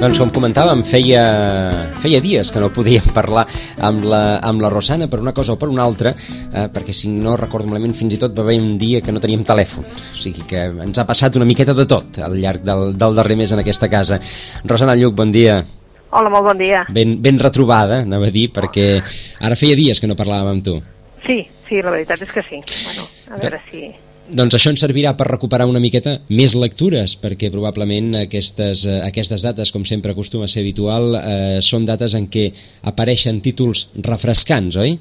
Doncs com comentàvem, feia, feia dies que no podíem parlar amb la, amb la Rosana per una cosa o per una altra, eh, perquè si no recordo malament fins i tot va haver un dia que no teníem telèfon. O sigui que ens ha passat una miqueta de tot al llarg del, del darrer mes en aquesta casa. Rosana Lluc, bon dia. Hola, molt bon dia. Ben, ben retrobada, anava a dir, perquè ara feia dies que no parlàvem amb tu. Sí, sí, la veritat és que sí. Bueno, a veure si... Doncs això ens servirà per recuperar una miqueta més lectures, perquè probablement aquestes, eh, aquestes dates, com sempre acostuma a ser habitual, eh, són dates en què apareixen títols refrescants, oi?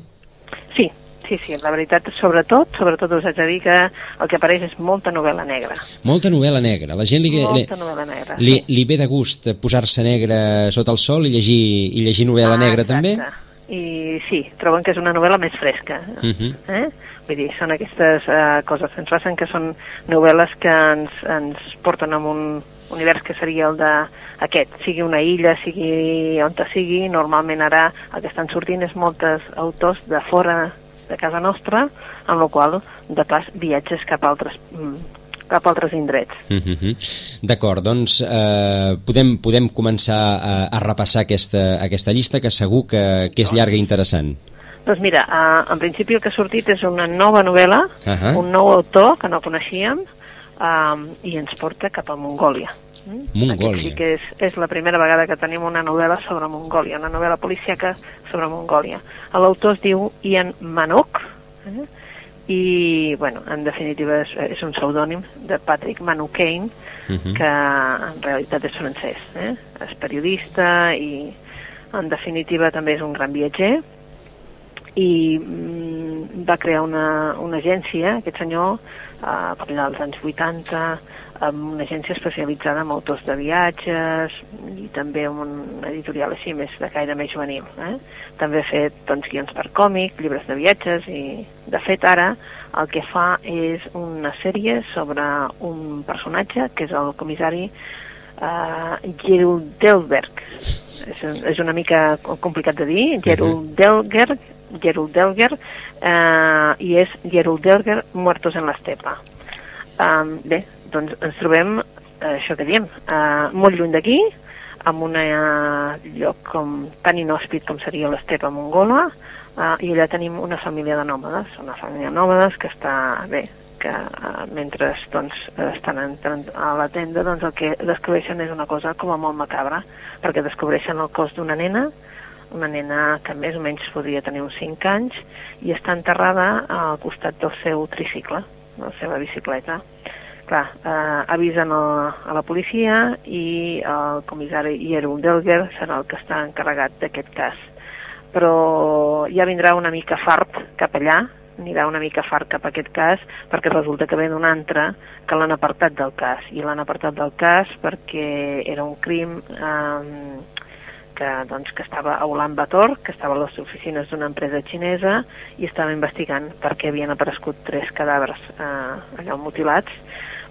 Sí, sí, sí, la veritat, sobretot, sobretot us haig de dir que el que apareix és molta novel·la negra. Molta novel·la negra. La gent li, molta novel·la negra. Li, li ve de gust posar-se negre sota el sol i llegir, i llegir novel·la ah, negra exacte. també? I sí, troben que és una novel·la més fresca. Uh -huh. eh? Vull dir, són aquestes uh, coses que ens passen que són novel·les que ens, ens porten a un univers que seria el de aquest, sigui una illa, sigui on te sigui, normalment ara el que estan sortint és moltes autors de fora de casa nostra, amb la qual de pas viatges cap a altres cap a altres indrets. Uh -huh. D'acord, doncs eh, podem, podem començar a, a repassar aquesta, aquesta llista que segur que, que és llarga i interessant. Doncs mira, uh, en principi el que ha sortit és una nova novel·la, Uh -huh. un nou autor que no coneixíem, um, i ens porta cap a Mongòlia. Mm? Mongòlia. Aquest sí que és, és la primera vegada que tenim una novel·la sobre Mongòlia, una novel·la policíaca sobre Mongòlia. L'autor es diu Ian Manuk, eh? I, bueno, en definitiva és, és un pseudònim de Patrick Manukane, Uh -huh. que en realitat és francès. Eh? És periodista i, en definitiva, també és un gran viatger i mm, va crear una, una agència, aquest senyor, eh, per allà dels anys 80, amb una agència especialitzada en autors de viatges i també amb un editorial així més de caire més juvenil. Eh? També ha fet doncs, guions per còmic, llibres de viatges i, de fet, ara el que fa és una sèrie sobre un personatge que és el comissari uh, Gerald Delberg. És, és una mica complicat de dir, Gerald Delger, Gerald Delger, uh, i és Gerald Delger Muertos en l'Estepa. Um, bé, doncs ens trobem, uh, això que diem, uh, molt lluny d'aquí, en un uh, lloc com, tan inhòspit com seria l'estepa mongola, uh, i allà tenim una família de nòmades, una família de nòmades que està bé, que uh, mentre doncs, estan entrant a la tenda doncs el que descobreixen és una cosa com a molt macabra, perquè descobreixen el cos d'una nena, una nena que més o menys podria tenir uns 5 anys i està enterrada al costat del seu tricicle, de la seva bicicleta. Clar, eh, avisen a, a la policia i el comissari Jerome Delger serà el que està encarregat d'aquest cas. Però ja vindrà una mica fart cap allà, anirà una mica fart cap a aquest cas perquè resulta que ve d'un altre que l'han apartat del cas i l'han apartat del cas perquè era un crim eh, que, doncs, que estava a Ulan Bator, que estava a les oficines d'una empresa xinesa i estava investigant perquè havien aparegut tres cadàvers eh, allò mutilats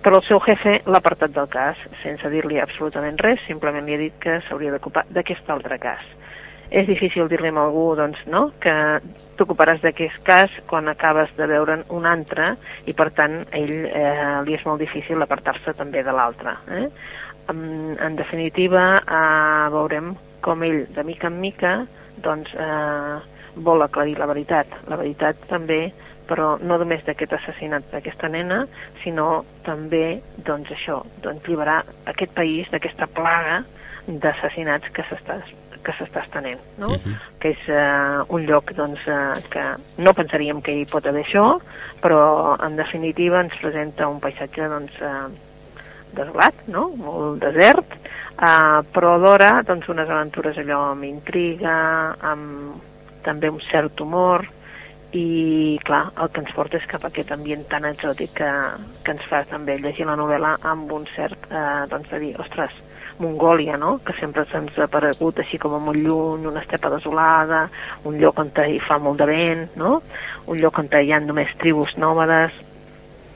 però el seu jefe l'ha apartat del cas sense dir-li absolutament res, simplement li ha dit que s'hauria d'ocupar d'aquest altre cas és difícil dir-li a algú doncs, no? que t'ocuparàs d'aquest cas quan acabes de veure'n un altre i per tant a ell eh, li és molt difícil apartar-se també de l'altre. Eh? En, en definitiva eh, veurem com ell de mica en mica doncs, eh, vol aclarir la veritat. La veritat també però no només d'aquest assassinat d'aquesta nena, sinó també, doncs això, doncs liberar aquest país d'aquesta plaga d'assassinats que s'està que s'està estenent, no? Uh -huh. que és uh, un lloc doncs, uh, que no pensaríem que hi pot haver això, però en definitiva ens presenta un paisatge doncs, uh, desolat, no? molt desert, uh, però alhora doncs, unes aventures allò amb intriga, amb també un cert humor, i clar, el que ens porta és cap a aquest ambient tan exòtic que, que ens fa també llegir la novel·la amb un cert, eh, doncs de dir, ostres, Mongòlia, no? que sempre se'ns ha aparegut així com a molt lluny, una estepa desolada, un lloc on hi fa molt de vent, no? un lloc on hi ha només tribus nòmades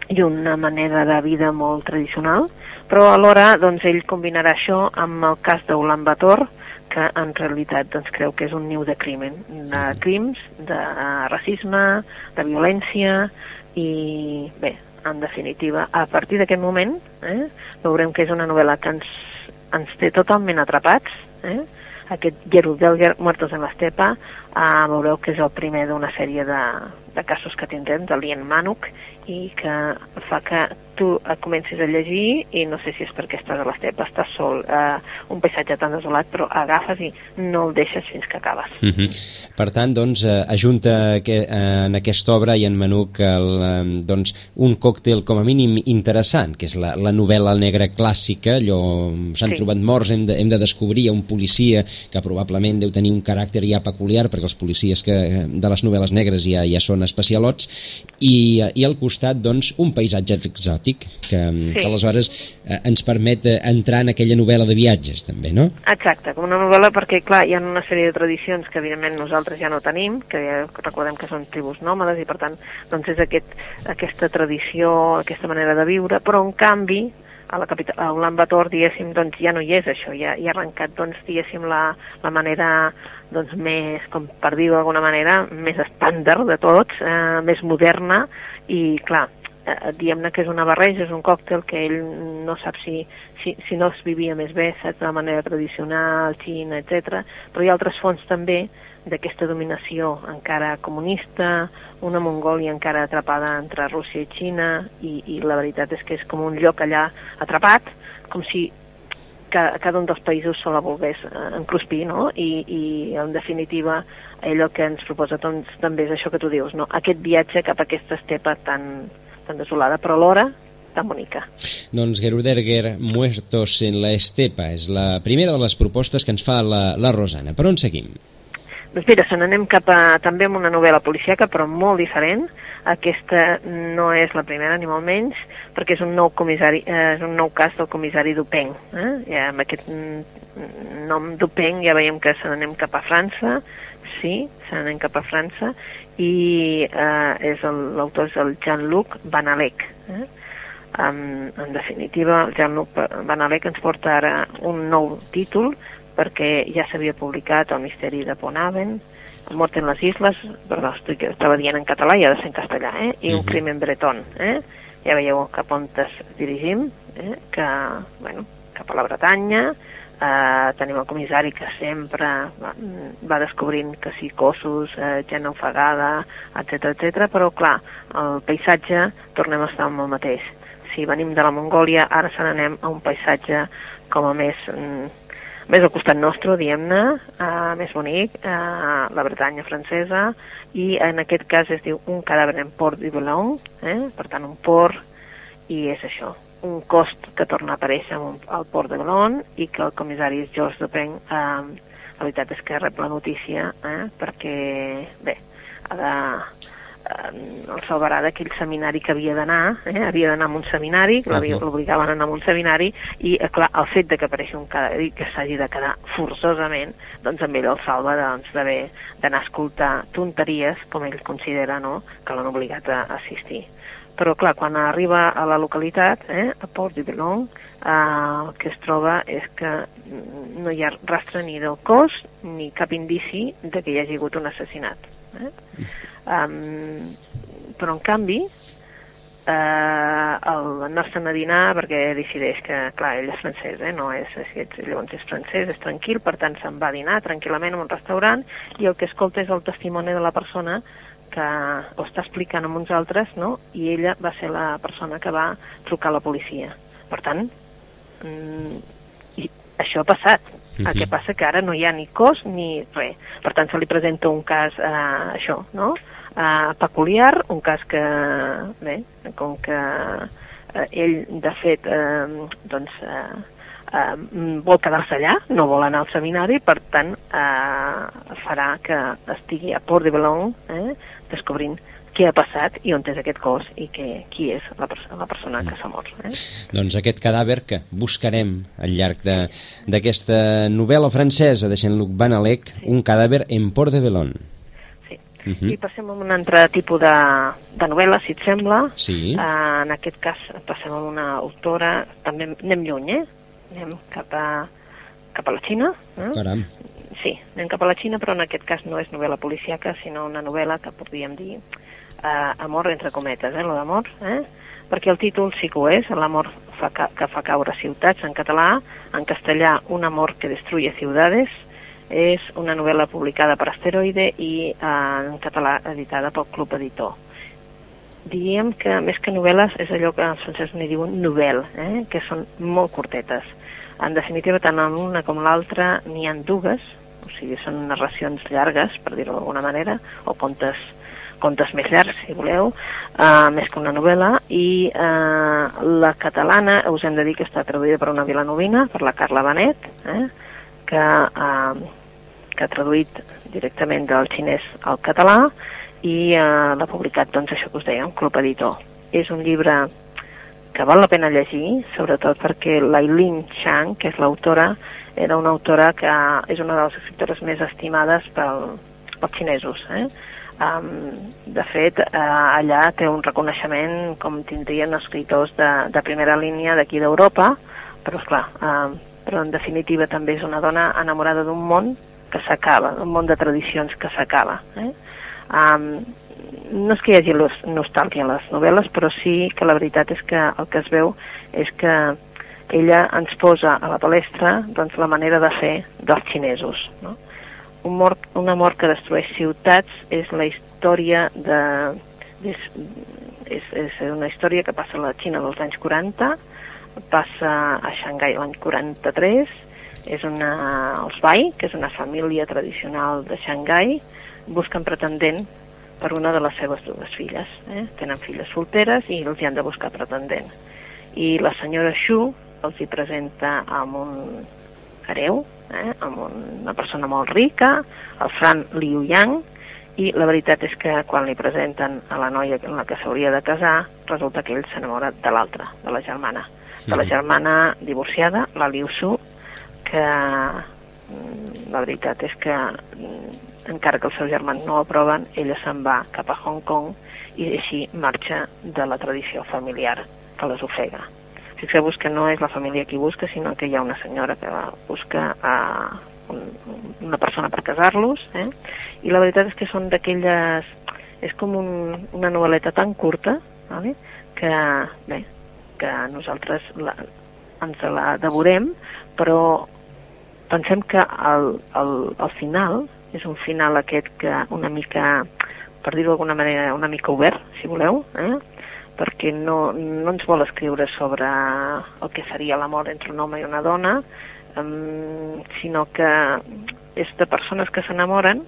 i una manera de vida molt tradicional, però alhora doncs, ell combinarà això amb el cas d'Ulan Bator, que en realitat doncs, creu que és un niu de crimen, de crims, de racisme, de violència i bé, en definitiva, a partir d'aquest moment eh, veurem que és una novel·la que ens ens té totalment atrapats, eh? aquest Gerudel Muertos en l'Estepa, eh, veureu que és el primer d'una sèrie de, de casos que tindrem, de Lien Manuk, i que fa que tu comencis a llegir i no sé si és perquè estàs a l'estepa, estàs sol, eh, un paisatge tan desolat, però agafes i no el deixes fins que acabes. Mhm. -huh. Per tant, doncs, eh, ajunta que, eh, en aquesta obra i en Manuc el, eh, doncs, un còctel com a mínim interessant, que és la, la novel·la negra clàssica, allò s'han sí. trobat morts, hem de, hem de descobrir un policia que probablement deu tenir un caràcter ja peculiar, perquè els policies que, eh, de les novel·les negres ja, ja són especialots, i, i al costat, doncs, un paisatge exòtic que, sí. que aleshores eh, ens permet eh, entrar en aquella novel·la de viatges també, no? Exacte, com una novel·la perquè clar, hi ha una sèrie de tradicions que evidentment nosaltres ja no tenim, que ja recordem que són tribus nòmades i per tant doncs és aquest, aquesta tradició, aquesta manera de viure, però en canvi a la capital, a Ulan Bator, diguéssim, doncs ja no hi és això, ja, ja ha arrencat, doncs, diguéssim, la, la manera doncs, més, com per dir-ho d'alguna manera, més estàndard de tots, eh, més moderna, i clar, eh, diguem-ne que és una barreja, és un còctel que ell no sap si, si, si no es vivia més bé, saps, de manera tradicional, xina, etc. Però hi ha altres fonts també d'aquesta dominació encara comunista, una Mongòlia encara atrapada entre Rússia i Xina, i, i la veritat és que és com un lloc allà atrapat, com si cada, cada un dels països se la volgués eh, encruspir, no? I, I, en definitiva, allò que ens proposa doncs, també és això que tu dius, no? Aquest viatge cap a aquesta estepa tan, tan desolada, però alhora tan bonica. Doncs Geruderger, Muertos en la Estepa, és la primera de les propostes que ens fa la, la Rosana. Per on seguim? Doncs mira, se n'anem cap a, també amb una novel·la policiaca, però molt diferent. Aquesta no és la primera, ni molt menys, perquè és un nou, comissari, eh, és un nou cas del comissari Dupeng. Eh? Ja, amb aquest nom Dupeng ja veiem que se n'anem cap a França, sí, se n'anem cap a França, i eh, és l'autor és el Jean-Luc Banalec. Eh? En, en definitiva, el Jean-Luc Banalec ens porta ara un nou títol perquè ja s'havia publicat El misteri de Ponaven, Mort en les Isles, perdó, estic, estava dient en català i ha de ser en castellà, eh? i uh -huh. Un mhm. crimen bretón. Eh? Ja veieu cap on es dirigim, eh? que, bueno, cap a la Bretanya, eh, tenim el comissari que sempre va, va descobrint que sí, cossos, eh, gent ofegada, etc etc. però clar, el paisatge tornem a estar amb el mateix. Si venim de la Mongòlia, ara se n'anem a un paisatge com a més, mm, més al costat nostre, diguem-ne, eh, més bonic, eh, la Bretanya francesa, i en aquest cas es diu un cadàver en Port de Boulogne, eh? per tant un port, i és això, un cost que torna a aparèixer al port de Galon i que el comissari George Dupeng eh, la veritat és que rep la notícia eh, perquè bé, ha de, el salvarà d'aquell seminari que havia d'anar, eh? havia d'anar a un seminari, que l'obligaven a anar a un seminari, i eh, clar, el fet de que apareixi un cadàver que s'hagi de quedar forçosament, doncs amb ell el salva doncs, d'haver d'anar a escoltar tonteries, com ell considera no? que l'han obligat a assistir però clar, quan arriba a la localitat, eh, a Port de Belong, eh, el que es troba és que no hi ha rastre ni del cos ni cap indici de que hi hagi hagut un assassinat. Eh? Um, però, en canvi, eh, el anar-se'n a dinar perquè decideix que, clar, ell és francès, eh, no és, és, llavors és francès, és tranquil, per tant se'n va a dinar tranquil·lament en un restaurant i el que escolta és el testimoni de la persona que ho està explicant amb uns altres, no? i ella va ser la persona que va trucar a la policia. Per tant, mm, i això ha passat. Uh -huh. El que passa que ara no hi ha ni cos ni res. Per tant, se li presenta un cas, eh, això, no? Eh, peculiar, un cas que, bé, com que eh, ell, de fet, eh, doncs, eh, eh, vol quedar-se allà, no vol anar al seminari, per tant eh, farà que estigui a Port de Boulogne eh, descobrint què ha passat i on és aquest cos i que, qui és la, perso la persona que s'ha mort. Eh? Doncs aquest cadàver que buscarem al llarg d'aquesta novel·la francesa de Jean-Luc Banalec, un cadàver en Port de Belon. Uh. -huh. I passem a un altre tipus de, de novel·la, si et sembla. Sí. Uh, en aquest cas passem a una autora, també anem lluny, eh? Anem cap a, cap a la Xina. Eh? Caram sí, anem cap a la Xina, però en aquest cas no és novel·la policiaca, sinó una novel·la que podríem dir eh, amor entre cometes, eh, lo d'amor, eh? perquè el títol sí que ho és, l'amor fa, que fa caure ciutats en català, en castellà Un amor que destruye ciudades, és una novel·la publicada per Asteroide i eh, en català editada pel Club Editor. Diríem que més que novel·les és allò que els francesos n'hi diuen novel, eh? que són molt curtetes. En definitiva, tant en una com l'altra n'hi han dues, o sigui, són narracions llargues, per dir-ho d'alguna manera, o contes contes més llargs, si voleu, uh, més que una novel·la, i uh, la catalana, us hem de dir que està traduïda per una vilanovina, per la Carla Benet, eh, que uh, que ha traduït directament del xinès al català i eh, l'ha publicat, doncs, això que us deia, un club editor. És un llibre que val la pena llegir, sobretot perquè l'Ailin Chang, que és l'autora, era una autora que és una de les escriptores més estimades pel, pels xinesos. Eh? Um, de fet, uh, allà té un reconeixement com tindrien escriptors de, de primera línia d'aquí d'Europa, però, esclar, uh, però en definitiva també és una dona enamorada d'un món que s'acaba, un món de tradicions que s'acaba. Eh? Um, no és que hi hagi nostàlgia en les novel·les, però sí que la veritat és que el que es veu és que ella ens posa a la palestra doncs, la manera de fer dels xinesos. No? Un, mort, un amor que destrueix ciutats és la història de... És, és, és una història que passa a la Xina dels anys 40, passa a Xangai l'any 43, és una, els Bai, que és una família tradicional de Xangai, busquen pretendent per una de les seves dues filles. Eh? Tenen filles solteres i els hi han de buscar pretendent. I la senyora Xu els hi presenta amb un hereu, eh? amb un, una persona molt rica, el Fran Liu Yang, i la veritat és que quan li presenten a la noia amb la que s'hauria de casar, resulta que ell s'enamora de l'altra, de la germana. De la germana divorciada, la Liu Su, que la veritat és que encara que els seus germans no aproven, ella se'n va cap a Hong Kong i així marxa de la tradició familiar que les ofega. Fixeu-vos que no és la família qui busca, sinó que hi ha una senyora que busca a un, una persona per casar-los, eh? i la veritat és que són d'aquelles... és com un, una novel·leta tan curta, vale? que, bé, que nosaltres la, ens la devorem, però pensem que el, el, el final és un final aquest que una mica, per dir-ho d'alguna manera, una mica obert, si voleu, eh? perquè no, no ens vol escriure sobre el que seria l'amor entre un home i una dona, um, sinó que és de persones que s'enamoren,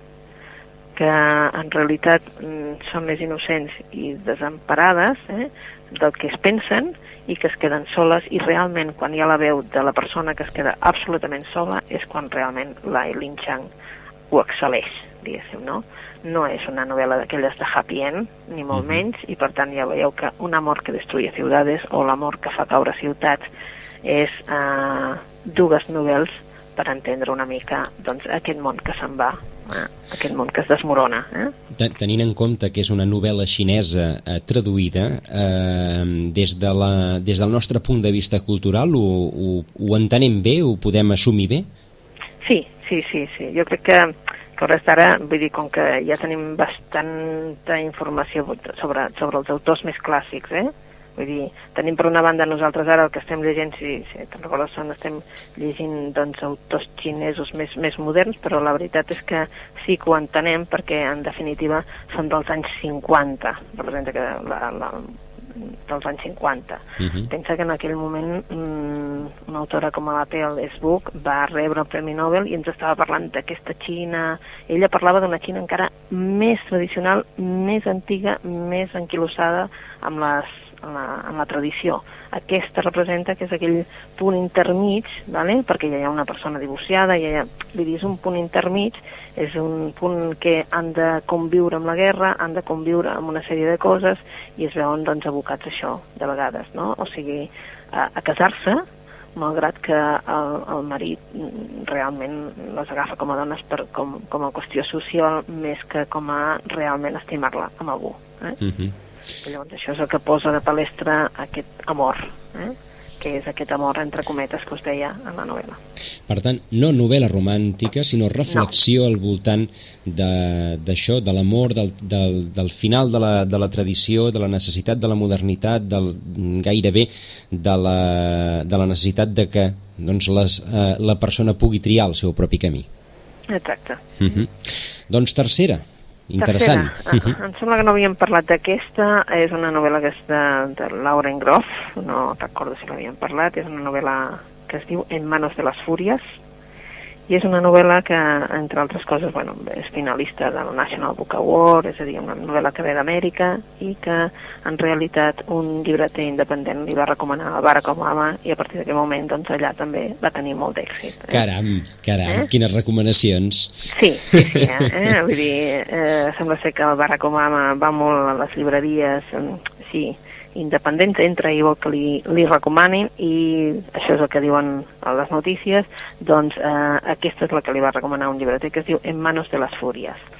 que en realitat mm, són més innocents i desemparades eh, del que es pensen i que es queden soles i realment quan hi ha la veu de la persona que es queda absolutament sola és quan realment la Eileen Chang ho excel·leix, diguéssim, no? No és una novel·la d'aquelles de happy end, ni molt menys, i per tant ja veieu que un amor que destruïa ciutats o l'amor que fa caure ciutats és uh, dues novel·les per entendre una mica doncs, aquest món que se'n va eh, aquest món que es desmorona. Eh? Tenint en compte que és una novel·la xinesa eh, traduïda, eh, des, de la, des del nostre punt de vista cultural ho, ho, ho entenem bé, ho podem assumir bé? Sí, sí, sí, sí. Jo crec que, que hores d'ara, vull dir, com que ja tenim bastanta informació sobre, sobre els autors més clàssics, eh? Vull dir, tenim per una banda nosaltres ara el que estem llegint, si, si te'n recordes, són, estem llegint doncs, autors xinesos més, més moderns, però la veritat és que sí que ho entenem perquè en definitiva són dels anys 50, representa que la, la, dels anys 50. Uh -huh. Pensa que en aquell moment mmm, una autora com la P.L. Esbuch va rebre el Premi Nobel i ens estava parlant d'aquesta Xina... Ella parlava d'una Xina encara més tradicional, més antiga, més enquilossada amb les en la, en la tradició. Aquesta representa que és aquell punt intermig, vale? perquè ja hi ha una persona divorciada, ja hi ha, és un punt intermig, és un punt que han de conviure amb la guerra, han de conviure amb una sèrie de coses i es veuen doncs, abocats a això, de vegades, no? O sigui, a, a casar-se, malgrat que el, el marit realment les agafa com a dones per, com, com a qüestió social més que com a realment estimar-la amb algú. Eh? Uh mhm. Llavors això és el que posa de palestra aquest amor, eh? que és aquest amor entre cometes que us deia en la novel·la. Per tant, no novel·la romàntica, sinó reflexió no. al voltant d'això, de, de l'amor, del, del, del final de la, de la tradició, de la necessitat de la modernitat, del, gairebé de la, de la necessitat de que doncs, les, eh, la persona pugui triar el seu propi camí. Exacte. Uh -huh. Doncs tercera, Interessant. Tercera. Em sembla que no havíem parlat d'aquesta. És una novel·la que és de, de Lauren Groff. No recordo si l'havíem parlat. És una novel·la que es diu En manos de les fúries i és una novel·la que, entre altres coses, bueno, és finalista del National Book Award, és a dir, una novel·la que ve d'Amèrica i que, en realitat, un llibreter independent li va recomanar a Barack Obama i a partir d'aquell moment, doncs, allà també va tenir molt d'èxit. Eh? Caram, caram, eh? quines recomanacions. Sí, sí, sí, eh? eh? vull dir, eh, sembla ser que el Barack Obama va molt a les llibreries, sí, independents entra i vol que li, li recomanin i això és el que diuen a les notícies, doncs eh, aquesta és la que li va recomanar un llibreter que es diu En manos de les fúries.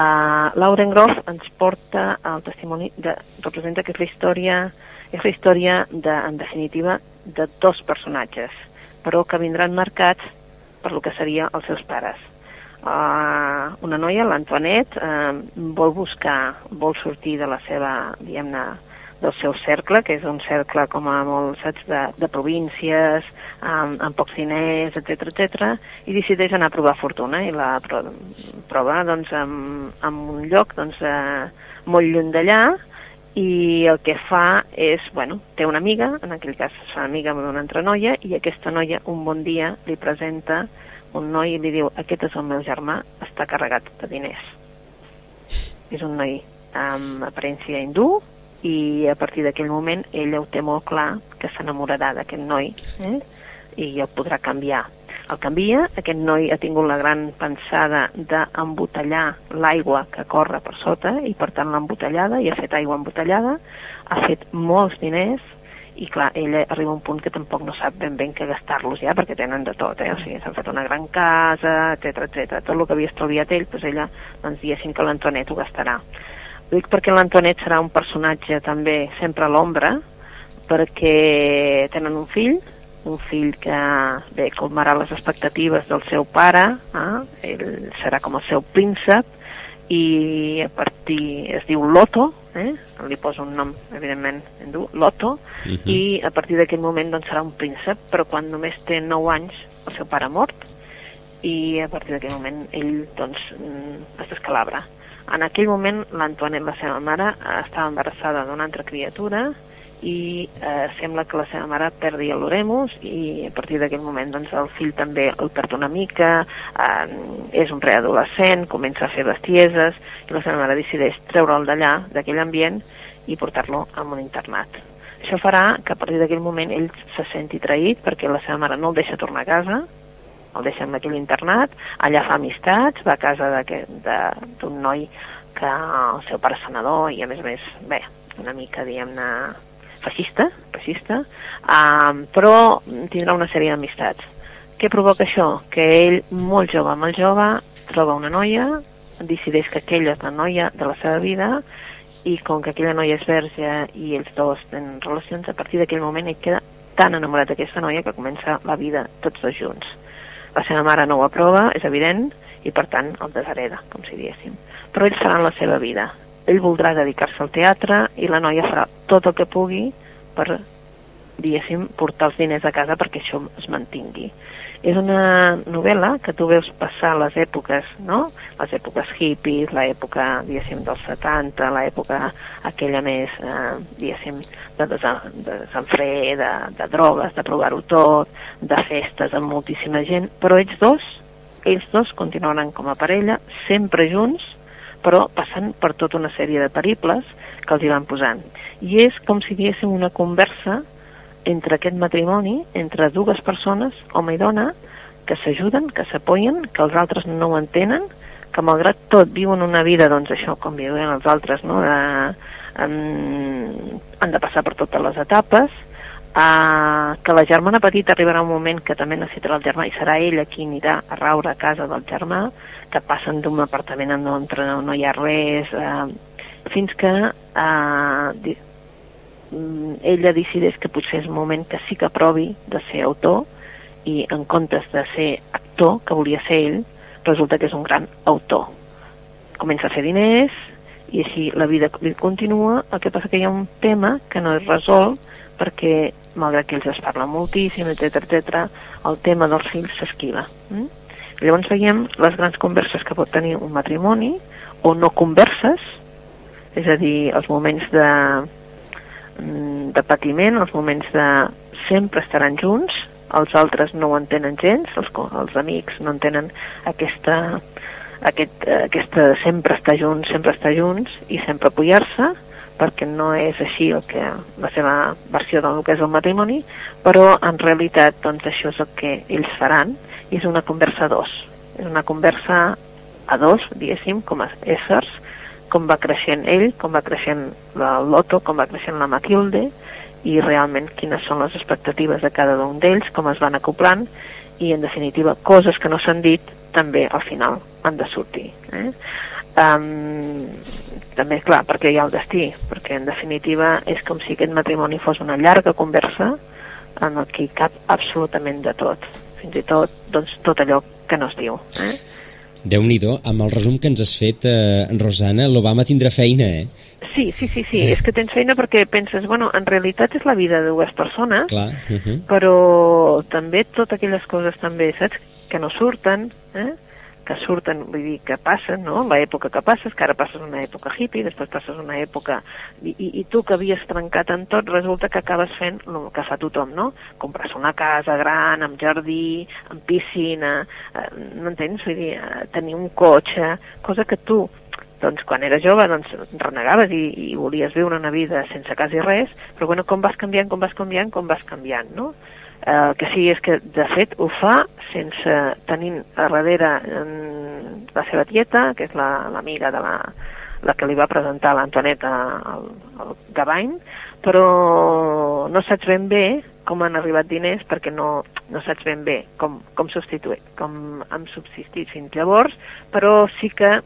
Uh, Lauren Groff ens porta el testimoni, de, representa que és la història, és la història, de, en definitiva, de dos personatges, però que vindran marcats per lo que seria els seus pares. Uh, una noia, l'Antoinette, uh, vol buscar, vol sortir de la seva, diguem-ne, del seu cercle, que és un cercle com a molt, saps, de, de províncies, amb, amb pocs diners, etc etc, i decideix anar a provar fortuna, i la prova, doncs, en, en un lloc, doncs, eh, molt lluny d'allà, i el que fa és, bueno, té una amiga, en aquell cas es fa amiga amb una altra noia, i aquesta noia un bon dia li presenta un noi i li diu, aquest és el meu germà, està carregat de diners. És un noi amb aparència hindú, i a partir d'aquell moment ella ho té molt clar que s'enamorarà d'aquest noi eh? i el podrà canviar. El canvia, aquest noi ha tingut la gran pensada d'embotellar l'aigua que corre per sota i per tant l'ha embotellada i ha fet aigua embotellada, ha fet molts diners i clar, ella arriba a un punt que tampoc no sap ben ben què gastar-los ja perquè tenen de tot, eh? o sigui, s'han fet una gran casa, etc etc. tot el que havia estalviat ell, doncs ella, doncs diguéssim que l'Antonet ho gastarà dic perquè l'Antonet serà un personatge també sempre a l'ombra, perquè tenen un fill, un fill que bé, colmarà les expectatives del seu pare, eh? ell serà com el seu príncep, i a partir, es diu Loto, eh? li posa un nom, evidentment, hindú, Loto, uh mhm. -huh. i a partir d'aquest moment doncs, serà un príncep, però quan només té 9 anys el seu pare mort, i a partir d'aquell moment ell doncs, mm, es descalabra. En aquell moment, l'Antoinette, la seva mare, estava embarassada d'una altra criatura i eh, sembla que la seva mare perdi l'oremus i a partir d'aquell moment doncs, el fill també el perd una mica, eh, és un preadolescent, comença a fer bestieses i la seva mare decideix treure'l d'allà, d'aquell ambient i portar-lo a un internat. Això farà que a partir d'aquell moment ell se senti traït perquè la seva mare no el deixa tornar a casa, el deixa en aquell internat, allà fa amistats, va a casa d'un noi que el seu pare senador i a més a més, bé, una mica, diguem-ne, feixista, feixista, um, però tindrà una sèrie d'amistats. Què provoca això? Que ell, molt jove, molt jove, troba una noia, decideix que aquella és la noia de la seva vida i com que aquella noia és verge i ells dos tenen relacions, a partir d'aquell moment ell queda tan enamorat d'aquesta noia que comença la vida tots dos junts. La seva mare no ho aprova, és evident, i per tant el deshereda, com si diguéssim. Però ell farà la seva vida. Ell voldrà dedicar-se al teatre i la noia farà tot el que pugui per, diguéssim, portar els diners a casa perquè això es mantingui és una novel·la que tu veus passar les èpoques, no? Les èpoques hippies, l'època, diguéssim, dels 70, l'època aquella més, eh, diguéssim, de, de desenfre, de, de drogues, de provar-ho tot, de festes amb moltíssima gent, però ells dos, ells dos continuaran com a parella, sempre junts, però passant per tota una sèrie de periples que els hi van posant. I és com si diguéssim una conversa entre aquest matrimoni, entre dues persones, home i dona, que s'ajuden, que s'apoyen, que els altres no ho entenen, que malgrat tot viuen una vida, doncs això, com viuen els altres, no? De, um, han de passar per totes les etapes, uh, que la germana petita arribarà un moment que també necessitarà el germà i serà ella qui anirà a raure a casa del germà, que passen d'un apartament en on no hi ha res, uh, fins que uh, Mm, ella decideix que potser és un moment que sí que provi de ser autor i en comptes de ser actor, que volia ser ell, resulta que és un gran autor. Comença a fer diners i així la vida continua, el que passa que hi ha un tema que no és resolt perquè, malgrat que ells es parlen moltíssim, etc etc, el tema dels fills s'esquiva. Mm? Llavors veiem les grans converses que pot tenir un matrimoni, o no converses, és a dir, els moments de, mm, de patiment, els moments de sempre estaran junts, els altres no ho entenen gens, els, els amics no entenen aquesta, aquest, aquesta sempre estar junts, sempre estar junts i sempre apoyar-se, perquè no és així el que, la seva versió del que és el matrimoni, però en realitat doncs, això és el que ells faran i és una conversa a dos. És una conversa a dos, diguéssim, com a éssers, com va creixent ell, com va creixent el Loto, com va creixent la Matilde, i realment quines són les expectatives de cada un d'ells, com es van acoplant, i en definitiva coses que no s'han dit també al final han de sortir. Eh? Um, també, clar, perquè hi ha el destí, perquè en definitiva és com si aquest matrimoni fos una llarga conversa en el que hi cap absolutament de tot, fins i tot doncs, tot allò que no es diu. Eh? déu nhi amb el resum que ens has fet, eh, Rosana, l'Obama tindrà feina, eh? Sí, sí, sí, sí, és que tens feina perquè penses, bueno, en realitat és la vida de dues persones, Clar. Uh -huh. però també totes aquelles coses també, saps, que no surten, eh? que surten, vull dir, que passen, no? L'època que passes, que ara passes una època hippie, després passes una època... I, i, i tu que havies trencat en tot, resulta que acabes fent el que fa tothom, no? Compres una casa gran, amb jardí, amb piscina, eh, no entens? Vull dir, eh, tenir un cotxe, cosa que tu doncs quan eres jove doncs renegaves i, i volies viure una vida sense quasi res, però bueno, com vas canviant, com vas canviant, com vas canviant, no? el que sí és que de fet ho fa sense tenint a darrere la seva tieta, que és l'amiga la, de la, la que li va presentar l'Antoneta al, al Gavany, però no saps ben bé com han arribat diners perquè no, no saps ben bé com, com substituir, com han subsistit fins llavors, però sí que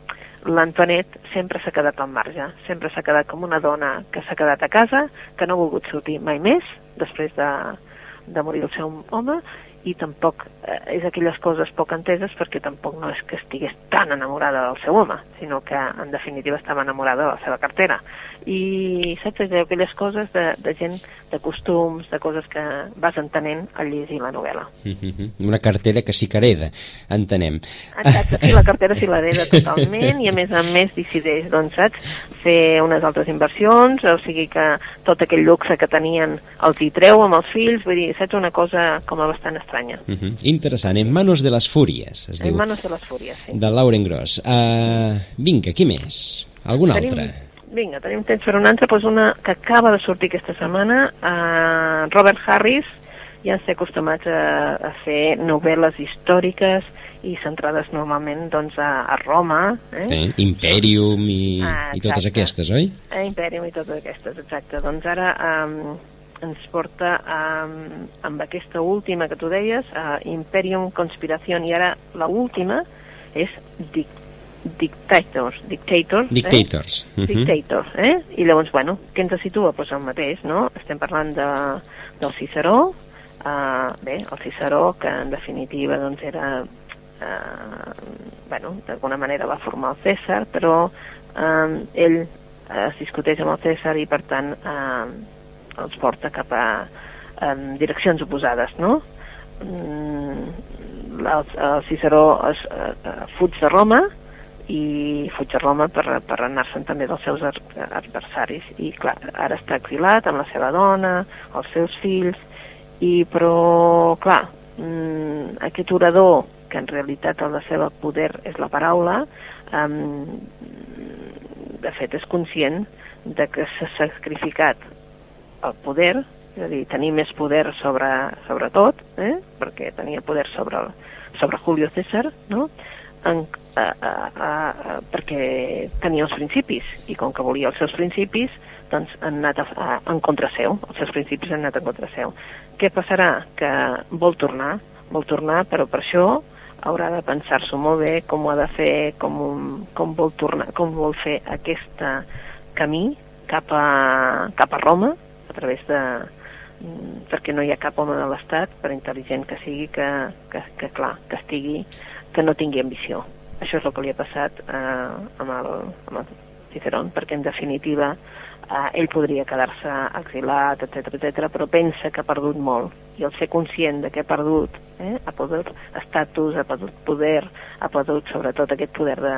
l'Antonet sempre s'ha quedat al marge, sempre s'ha quedat com una dona que s'ha quedat a casa, que no ha volgut sortir mai més després de, de morir el seu home i tampoc eh, és aquelles coses poc enteses perquè tampoc no és que estigués tan enamorada del seu home, sinó que en definitiva estava enamorada de la seva cartera. I saps, aquelles coses de, de gent, de costums, de coses que vas entenent al llegir la novel·la. Mm -hmm. Una cartera que sí que hereda, entenem. Exacte, sí, la cartera sí l'hereda totalment i a més a més decideix, doncs, saps, fer unes altres inversions, o sigui que tot aquell luxe que tenien els hi treu amb els fills, vull dir, saps, una cosa com a bastant estranya estranya. Uh -huh. Interessant. En manos de les fúries, es en diu. En manos de les fúries, sí. De Lauren Gross. Uh, vinga, qui més? Algun tenim, altre? Vinga, tenim temps per un altre, doncs una que acaba de sortir aquesta setmana, uh, Robert Harris, ja ens té acostumats a, a fer novel·les històriques i centrades normalment doncs, a, a Roma. Eh? Sí, Imperium i, ah, i totes aquestes, oi? Eh, Imperium i totes aquestes, exacte. Doncs ara um, ens porta um, amb aquesta última que tu deies, a Imperium Conspiración, i ara la última és Dic Dictators. Dictators. Dictators. Eh? Uh -huh. Dictators, eh? I llavors, bueno, què ens situa? Doncs pues el mateix, no? Estem parlant de, del Ciceró, uh, bé, el Ciceró, que en definitiva doncs era uh, bueno, d'alguna manera va formar el César, però uh, ell uh, es discuteix amb el César i per tant uh, els porta cap a en direccions oposades, no? Mm, el, el Ciceró es, uh, fuig de Roma i fuig de Roma per, per anar-se'n també dels seus adversaris i clar, ara està exilat amb la seva dona, els seus fills i però clar mm, aquest orador que en realitat el de seva poder és la paraula um, de fet és conscient de que s'ha sacrificat el poder, és a dir, tenir més poder sobre, sobre tot, eh? perquè tenia poder sobre, el, sobre Julio César, no? en, a, a, a, a, perquè tenia els principis, i com que volia els seus principis, doncs han anat a, a, en contra seu, els seus principis han anat en contra seu. Què passarà? Que vol tornar, vol tornar, però per això haurà de pensar-s'ho molt bé com ho ha de fer, com, com vol tornar, com vol fer aquest camí cap a, cap a Roma, a través de, perquè no hi ha cap home de l'Estat, per intel·ligent que sigui, que, que, que clar, que estigui, que no tingui ambició. Això és el que li ha passat eh, amb, el, amb el Cicerón, perquè en definitiva eh, ell podria quedar-se exilat, etc etc, però pensa que ha perdut molt i el ser conscient de que ha perdut, eh, ha perdut estatus, ha perdut poder, ha perdut sobretot aquest poder de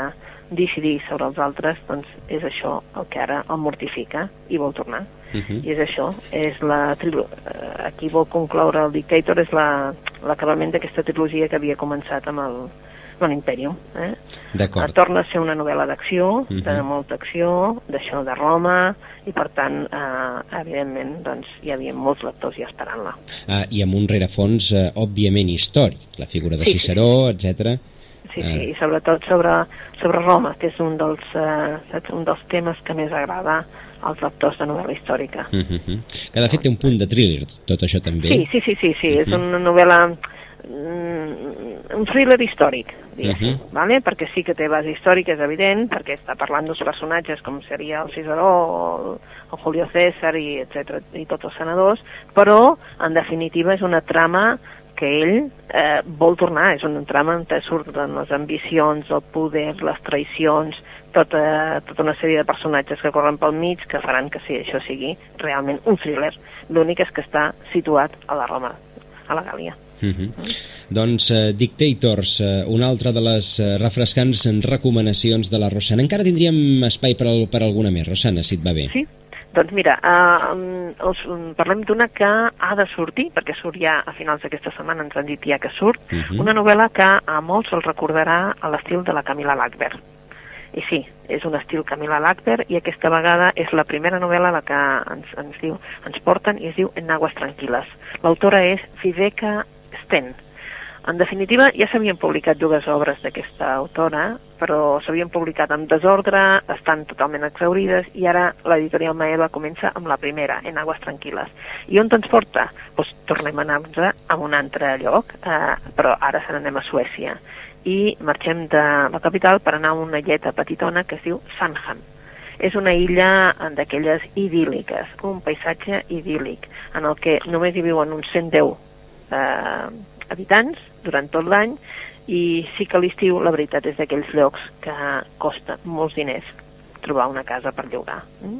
decidir sobre els altres, doncs és això el que ara el mortifica i vol tornar. Uh -huh. I és això, és la. Eh, aquí vol concloure el Dictator, és l'acabament la, d'aquesta trilogia que havia començat amb el, amb l'Imperium. Eh? D'acord. Torna a ser una novel·la d'acció, uh -huh. de molta acció, d'això de Roma, i per tant, eh, evidentment, doncs, hi havia molts lectors ja esperant-la. Ah, I amb un rerefons, eh, òbviament, històric, la figura de sí, Ciceró, sí, sí. etc. Sí, sí, i sobretot sobre, sobre Roma, que és un dels, eh, un dels temes que més agrada als lectors de novel·la històrica. Uh -huh. Que de fet té un punt de thriller, tot això també. Sí, sí, sí, sí, sí. Uh -huh. és una novel·la un thriller històric, diguéssim, uh -huh. vale? perquè sí que té base històrica, és evident, perquè està parlant dels personatges com seria el Ciceró o el Julio César i, etc i tots els senadors, però en definitiva és una trama que ell eh, vol tornar, és una trama on surten les ambicions, el poder, les traïcions, tota, tota una sèrie de personatges que corren pel mig que faran que sí, això sigui realment un thriller. L'únic és que està situat a la Roma, a la Gàlia. Uh -huh. Doncs uh, Dictators, uh, una altra de les uh, refrescants recomanacions de la Rosana. Encara tindríem espai per, al, per alguna més, Rosana, si et va bé. Sí, doncs mira, uh, us, parlem d'una que ha de sortir, perquè surt ja a finals d'aquesta setmana, ens han dit ja que surt, uh -huh. una novel·la que a molts els recordarà a l'estil de la Camila Lackberg. I sí, és un estil Camila Lackberg i aquesta vegada és la primera novel·la la que ens, ens, diu, ens porten i es diu En aguas tranquilas. L'autora és Viveka Sten. En definitiva, ja s'havien publicat dues obres d'aquesta autora, però s'havien publicat amb desordre, estan totalment exaurides, i ara l'editorial Maeva comença amb la primera, En aguas tranquiles. I on ens porta? Pues tornem a anar-nos a un altre lloc, eh, però ara se n'anem a Suècia. I marxem de la capital per anar a una illeta petitona que es diu Sandhamn. És una illa d'aquelles idíl·liques, un paisatge idíl·lic, en el que només hi viuen uns 110 eh, habitants durant tot l'any i sí que l'estiu la veritat és d'aquells llocs que costa molts diners trobar una casa per llogar. Mm?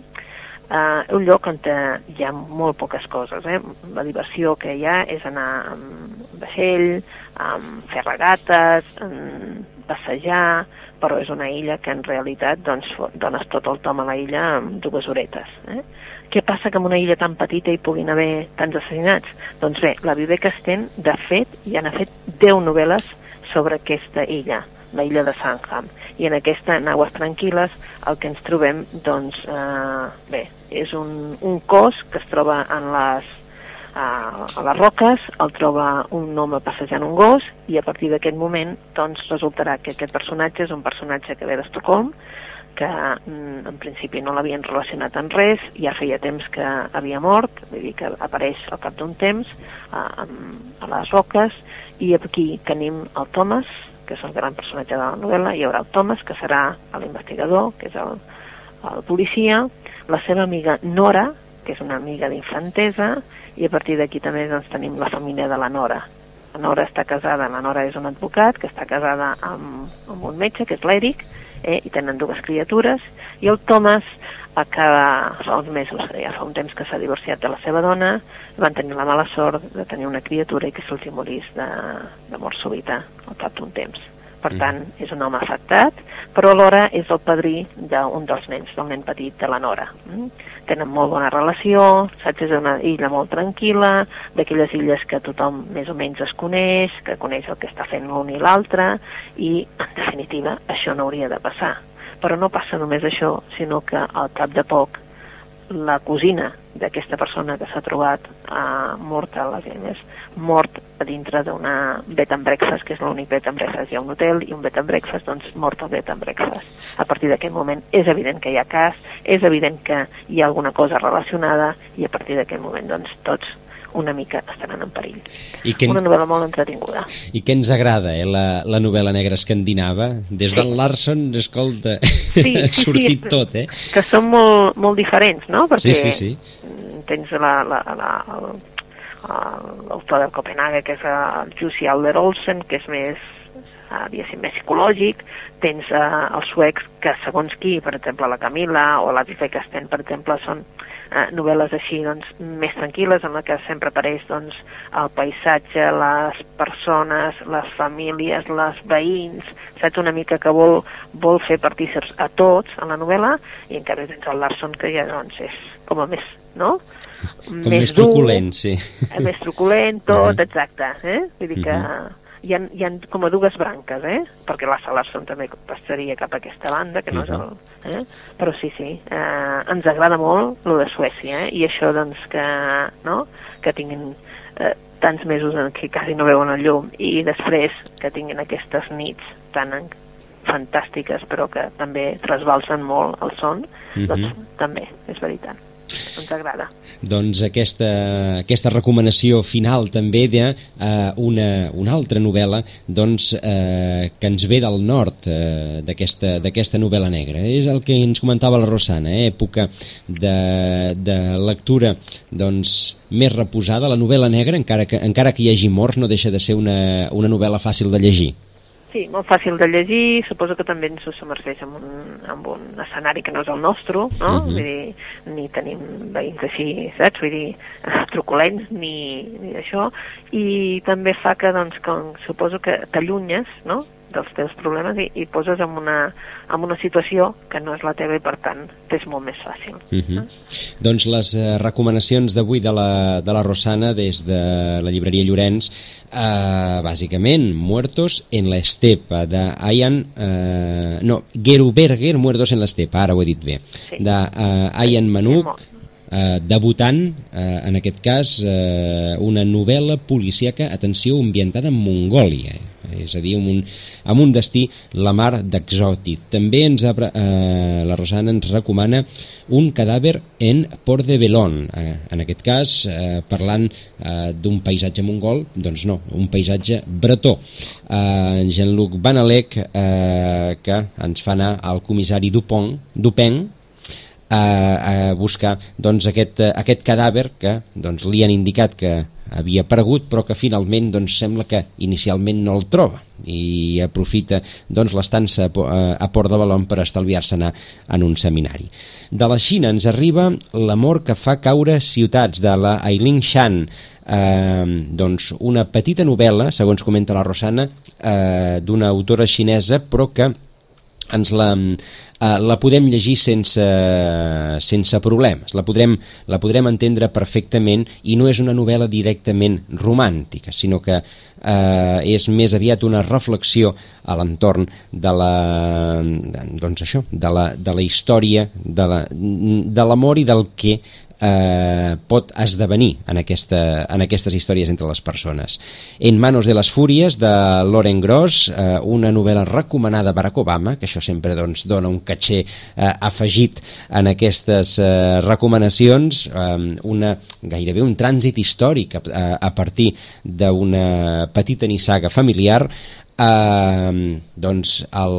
Uh, un lloc on hi ha molt poques coses. Eh? La diversió que hi ha és anar amb vaixell, amb fer regates, amb passejar, però és una illa que en realitat doncs, dones tot el tom a la illa amb dues horetes. Eh? Què passa que en una illa tan petita hi puguin haver tants assassinats? Doncs bé, la Vivek Sten, de fet, ja n'ha fet 10 novel·les sobre aquesta illa, la illa de Sandham. I en aquesta, en Aguas Tranquil·les, el que ens trobem, doncs, eh, bé, és un, un cos que es troba en les, a, a les roques, el troba un home passejant un gos i a partir d'aquest moment doncs, resultarà que aquest personatge és un personatge que ve d'Estocolm que mm, en principi no l'havien relacionat amb res, ja feia temps que havia mort, vull dir que apareix al cap d'un temps a, a, a les roques, i aquí tenim el Thomas, que és el gran personatge de la novel·la, hi haurà el Thomas, que serà l'investigador, que és el, el policia, la seva amiga Nora, que és una amiga d'infantesa, i a partir d'aquí també doncs, tenim la família de la Nora. La Nora està casada, la Nora és un advocat que està casada amb, amb un metge, que és l'Eric, eh, i tenen dues criatures, i el Thomas acaba fa uns mesos, ja fa un temps que s'ha divorciat de la seva dona, van tenir la mala sort de tenir una criatura i que se'ls morís de, de mort súbita al cap d'un temps. Per mm. tant, és un home afectat, però alhora és el padrí d'un dels nens, del nen petit de la Nora. Mm? Tenen molt bona relació, saps, és una illa molt tranquil·la, d'aquelles illes que tothom més o menys es coneix, que coneix el que està fent l'un i l'altre, i, en definitiva, això no hauria de passar. Però no passa només això, sinó que al cap de poc la cosina d'aquesta persona que s'ha trobat uh, morta a les eines, mort a dintre d'una bed and breakfast, que és l'únic bed and breakfast. Hi ha un hotel i un bed and breakfast, doncs mort al bed and breakfast. A partir d'aquest moment és evident que hi ha cas, és evident que hi ha alguna cosa relacionada i a partir d'aquest moment doncs tots una mica estaran en perill. I que, una novel·la molt entretinguda. I què ens agrada, eh, la, la novel·la negra escandinava? Des sí. d'en Larson, escolta, sí, ha sortit sí, tot, eh? Que són molt, molt diferents, no? Perquè sí, sí, sí. Tens la, la, la, l'autor del Copenhague, que és el Jussi Alder Olsen, que és més, uh, diguéssim, més psicològic, tens uh, els suecs que segons qui, per exemple la Camila o la Tifa Casten, per exemple, són uh, novel·les així doncs, més tranquil·les en la que sempre apareix doncs, el paisatge, les persones, les famílies, les veïns, saps una mica que vol, vol fer partíceps a tots en la novel·la i encara tens el Larson que ja doncs, és com a més, no? Com més, més truculent, dur, sí. Més truculent, tot, exacte. Eh? Vull dir que uh -huh. hi, ha, hi ha com a dues branques, eh? Perquè la Salarson també passaria cap a aquesta banda, que no és el... Eh? Però sí, sí, eh, ens agrada molt lo de Suècia, eh? I això, doncs, que, no? que tinguin eh, tants mesos en què quasi no veuen el llum i després que tinguin aquestes nits tan fantàstiques però que també trasbalsen molt el son, uh -huh. doncs també, és veritat ens agrada. Doncs aquesta, aquesta recomanació final també d'una eh, una, una altra novel·la doncs, eh, que ens ve del nord eh, d'aquesta novel·la negra. És el que ens comentava la Rosana, eh, època de, de lectura doncs, més reposada. La novel·la negra, encara que, encara que hi hagi morts, no deixa de ser una, una novel·la fàcil de llegir. Sí, molt fàcil de llegir, suposo que també ens submergeix en un, en un escenari que no és el nostre, no? Uh -huh. Vull dir, ni tenim veïns així, saps? Vull dir, truculents ni, ni això, i també fa que, doncs, com, suposo que t'allunyes, no?, dels teus problemes i, i poses en una, en una situació que no és la teva i per tant t'és molt més fàcil. Uh -huh. eh? Doncs les eh, recomanacions d'avui de, la, de la Rosana des de la llibreria Llorenç eh, bàsicament Muertos en la estepa de Ayan eh, no, Geruberger Muertos en la estepa, ara ho he dit bé sí. de eh, Ayan Manuk eh, debutant, eh, en aquest cas, eh, una novel·la policíaca, atenció, ambientada en Mongòlia. Eh? És a dir, amb un, amb un destí la mar d'exòtic. També ens eh, la Rosana ens recomana un cadàver en Port de Belon, eh, en aquest cas eh, parlant eh, d'un paisatge mongol, doncs no, un paisatge bretó. Eh, Jean-Luc Banalec, eh, que ens fa anar al comissari Dupont, Dupeng, a, a buscar doncs, aquest, aquest cadàver que doncs, li han indicat que havia aparegut però que finalment doncs, sembla que inicialment no el troba i aprofita doncs, l'estança a Port de Balon per estalviar-se anar en un seminari. De la Xina ens arriba l'amor que fa caure ciutats de la Ailing Shan, eh, doncs una petita novel·la, segons comenta la Rosana, eh, d'una autora xinesa però que ens la, eh, la podem llegir sense, sense problemes, la podrem, la podrem entendre perfectament i no és una novel·la directament romàntica, sinó que eh, és més aviat una reflexió a l'entorn de la, doncs això, de la, de la història, de l'amor la, de i del que eh, pot esdevenir en, aquesta, en aquestes històries entre les persones. En manos de les fúries, de Loren Gross, eh, una novel·la recomanada a Barack Obama, que això sempre doncs, dona un caché eh, afegit en aquestes eh, recomanacions, eh, una, gairebé un trànsit històric a, a partir d'una petita nissaga familiar eh, doncs el,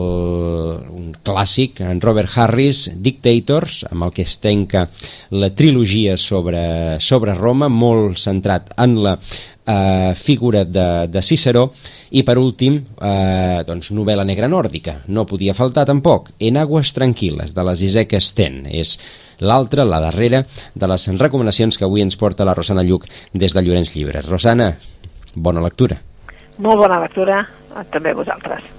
un clàssic, en Robert Harris, Dictators, amb el que es tenca la trilogia sobre, sobre Roma, molt centrat en la eh, figura de, de Ciceró, i per últim, eh, doncs, novel·la negra nòrdica, no podia faltar tampoc, En aguas tranquil·les, de la Zizek Sten, és l'altra, la darrera, de les recomanacions que avui ens porta la Rosana Lluc des de Llorenç Llibres. Rosana, bona lectura. Molt bona lectura també vosaltres.